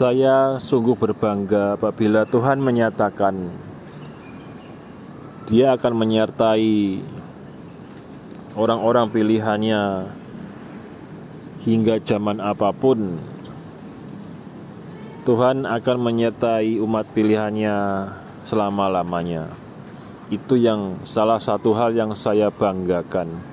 Saya sungguh berbangga apabila Tuhan menyatakan Dia akan menyertai orang-orang pilihannya hingga zaman apa pun. Tuhan akan menyertai umat pilihannya selama-lamanya. Itu yang salah satu hal yang saya banggakan.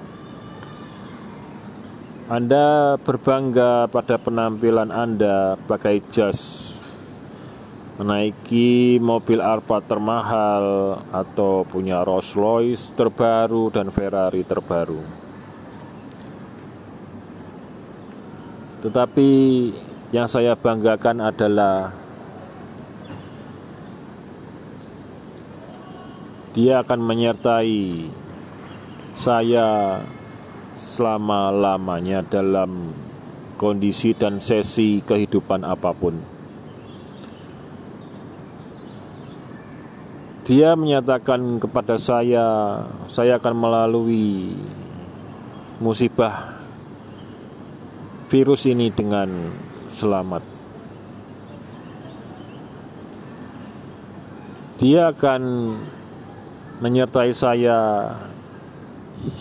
Anda berbangga pada penampilan Anda pakai jas, menaiki mobil Alphard termahal, atau punya Rolls Royce terbaru dan Ferrari terbaru. Tetapi yang saya banggakan adalah dia akan menyertai saya selama-lamanya dalam kondisi dan sesi kehidupan apa pun. Dia menyatakan kepada saya, saya akan melalui musibah virus ini dengan selamat. Dia akan menyertai saya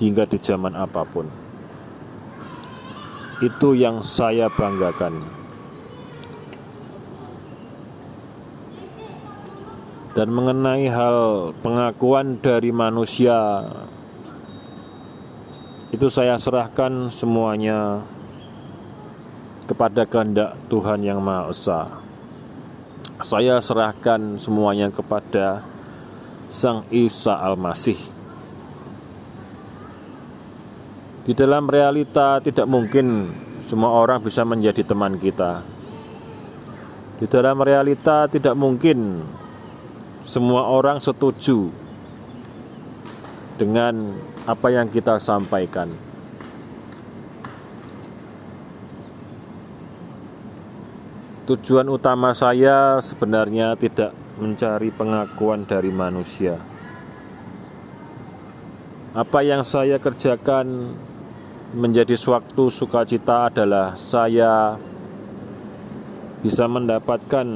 hingga di zaman apa pun. Itu yang saya banggakan. Dan mengenai hal pengakuan dari manusia, itu saya serahkan semuanya kepada kehendak Tuhan Yang Maha Esa. Saya serahkan semuanya kepada Sang Isa Al-Masih. Di dalam realita tidak mungkin semua orang bisa menjadi teman kita. Di dalam realita tidak mungkin semua orang setuju dengan apa yang kita sampaikan. Tujuan utama saya sebenarnya tidak mencari pengakuan dari manusia. Apa yang saya kerjakan menjadi suatu sukacita adalah saya bisa mendapatkan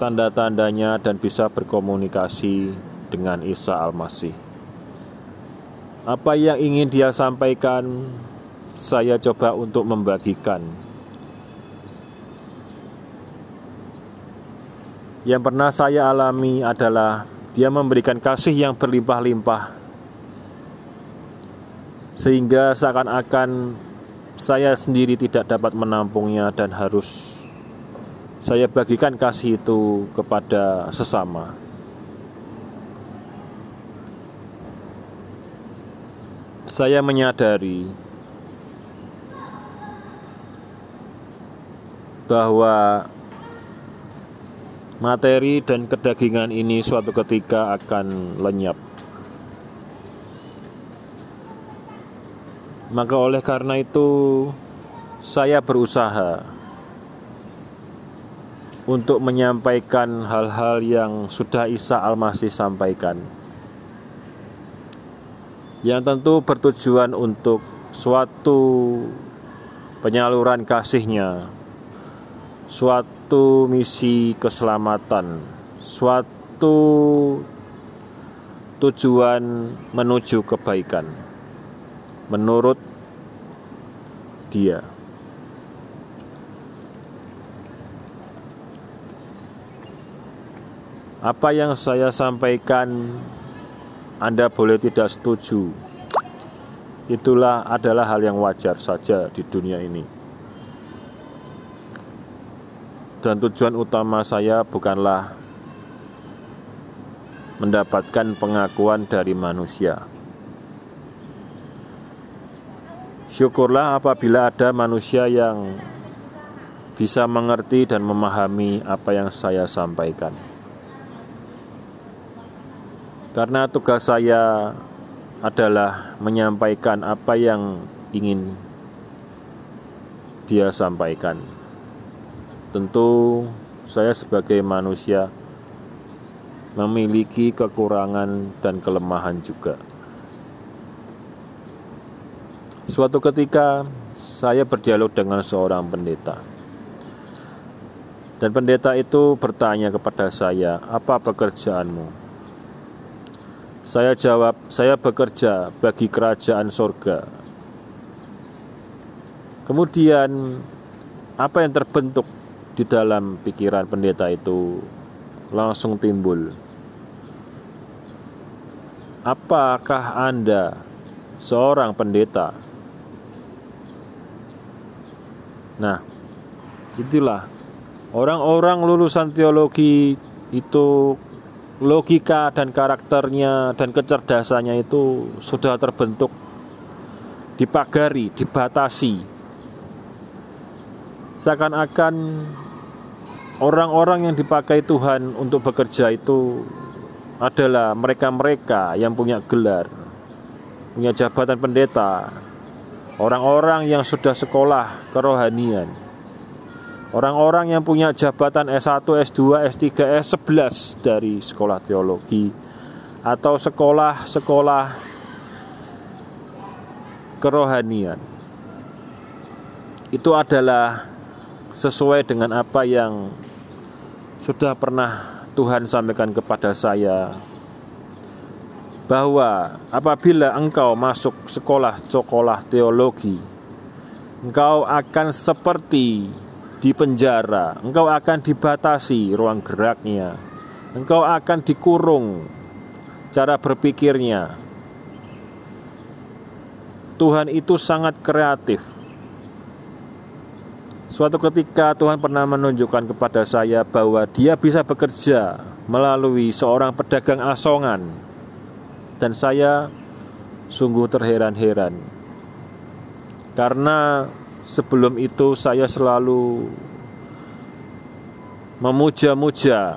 tanda-tandanya dan bisa berkomunikasi dengan Isa Al-Masih. Apa yang ingin dia sampaikan, saya coba untuk membagikan Yang pernah saya alami adalah dia memberikan kasih yang berlimpah-limpah sehingga seakan-akan saya sendiri tidak dapat menampungnya dan harus saya bagikan kasih itu kepada sesama. Saya menyadari bahwa materi dan kedagingan ini suatu ketika akan lenyap. Maka oleh karena itu saya berusaha untuk menyampaikan hal-hal yang sudah Isa Al-Masih sampaikan. Yang tentu bertujuan untuk suatu penyaluran kasihnya, suatu misi keselamatan, suatu tujuan menuju kebaikan. Menurut dia, apa yang saya sampaikan, Anda boleh tidak setuju. Itulah adalah hal yang wajar saja di dunia ini. dan tujuan utama saya bukanlah mendapatkan pengakuan dari manusia. Syukurlah apabila ada manusia yang bisa mengerti dan memahami apa yang saya sampaikan. Karena tugas saya adalah menyampaikan apa yang ingin dia sampaikan. Tentu saya sebagai manusia memiliki kekurangan dan kelemahan juga. Suatu ketika saya berdialog dengan seorang pendeta. Dan pendeta itu bertanya kepada saya, "Apa pekerjaanmu?" Saya jawab, "Saya bekerja bagi kerajaan sorga." Kemudian, apa yang terbentuk di dalam pikiran pendeta itu langsung timbul. Apakah Anda seorang pendeta? Nah, itulah. Orang-orang lulusan teologi itu logika dan karakternya dan kecerdasannya itu sudah terbentuk dipagari, dibatasi. Seakan-akan orang-orang yang dipakai Tuhan untuk bekerja itu adalah mereka-mereka yang punya gelar, punya jabatan pendeta, orang-orang yang sudah sekolah kerohanian, orang-orang yang punya jabatan S1, S2, S3, S11 dari sekolah teologi atau sekolah-sekolah kerohanian. Itu adalah sesuai dengan apa yang sudah pernah Tuhan sampaikan kepada saya bahwa apabila engkau masuk sekolah-sekolah teologi engkau akan seperti di penjara engkau akan dibatasi ruang geraknya engkau akan dikurung cara berpikirnya. Tuhan itu sangat kreatif. Suatu ketika Tuhan pernah menunjukkan kepada saya bahwa Dia bisa bekerja melalui seorang pedagang asongan, dan saya sungguh terheran-heran karena sebelum itu saya selalu memuja-muja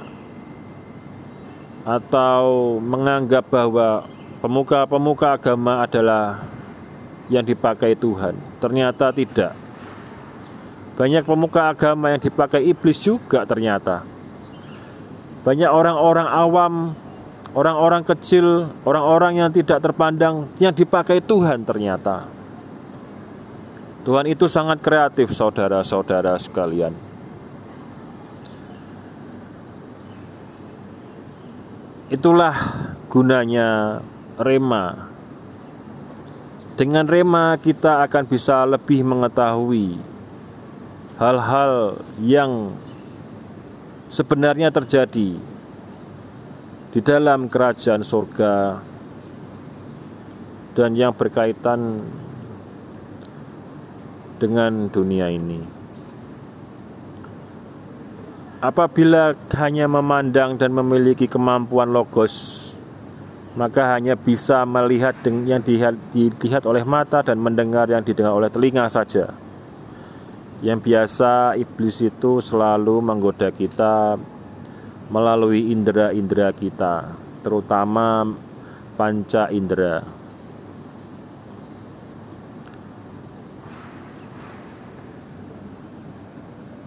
atau menganggap bahwa pemuka-pemuka agama adalah yang dipakai Tuhan. Ternyata tidak. Banyak pemuka agama yang dipakai iblis juga ternyata. Banyak orang-orang awam, orang-orang kecil, orang-orang yang tidak terpandang yang dipakai Tuhan ternyata. Tuhan itu sangat kreatif saudara-saudara sekalian. Itulah gunanya rema. Dengan rema kita akan bisa lebih mengetahui hal-hal yang sebenarnya terjadi di dalam kerajaan surga dan yang berkaitan dengan dunia ini. Apabila hanya memandang dan memiliki kemampuan logos, maka hanya bisa melihat yang dilihat oleh mata dan mendengar yang didengar oleh telinga saja yang biasa iblis itu selalu menggoda kita melalui indera-indera kita, terutama panca indera.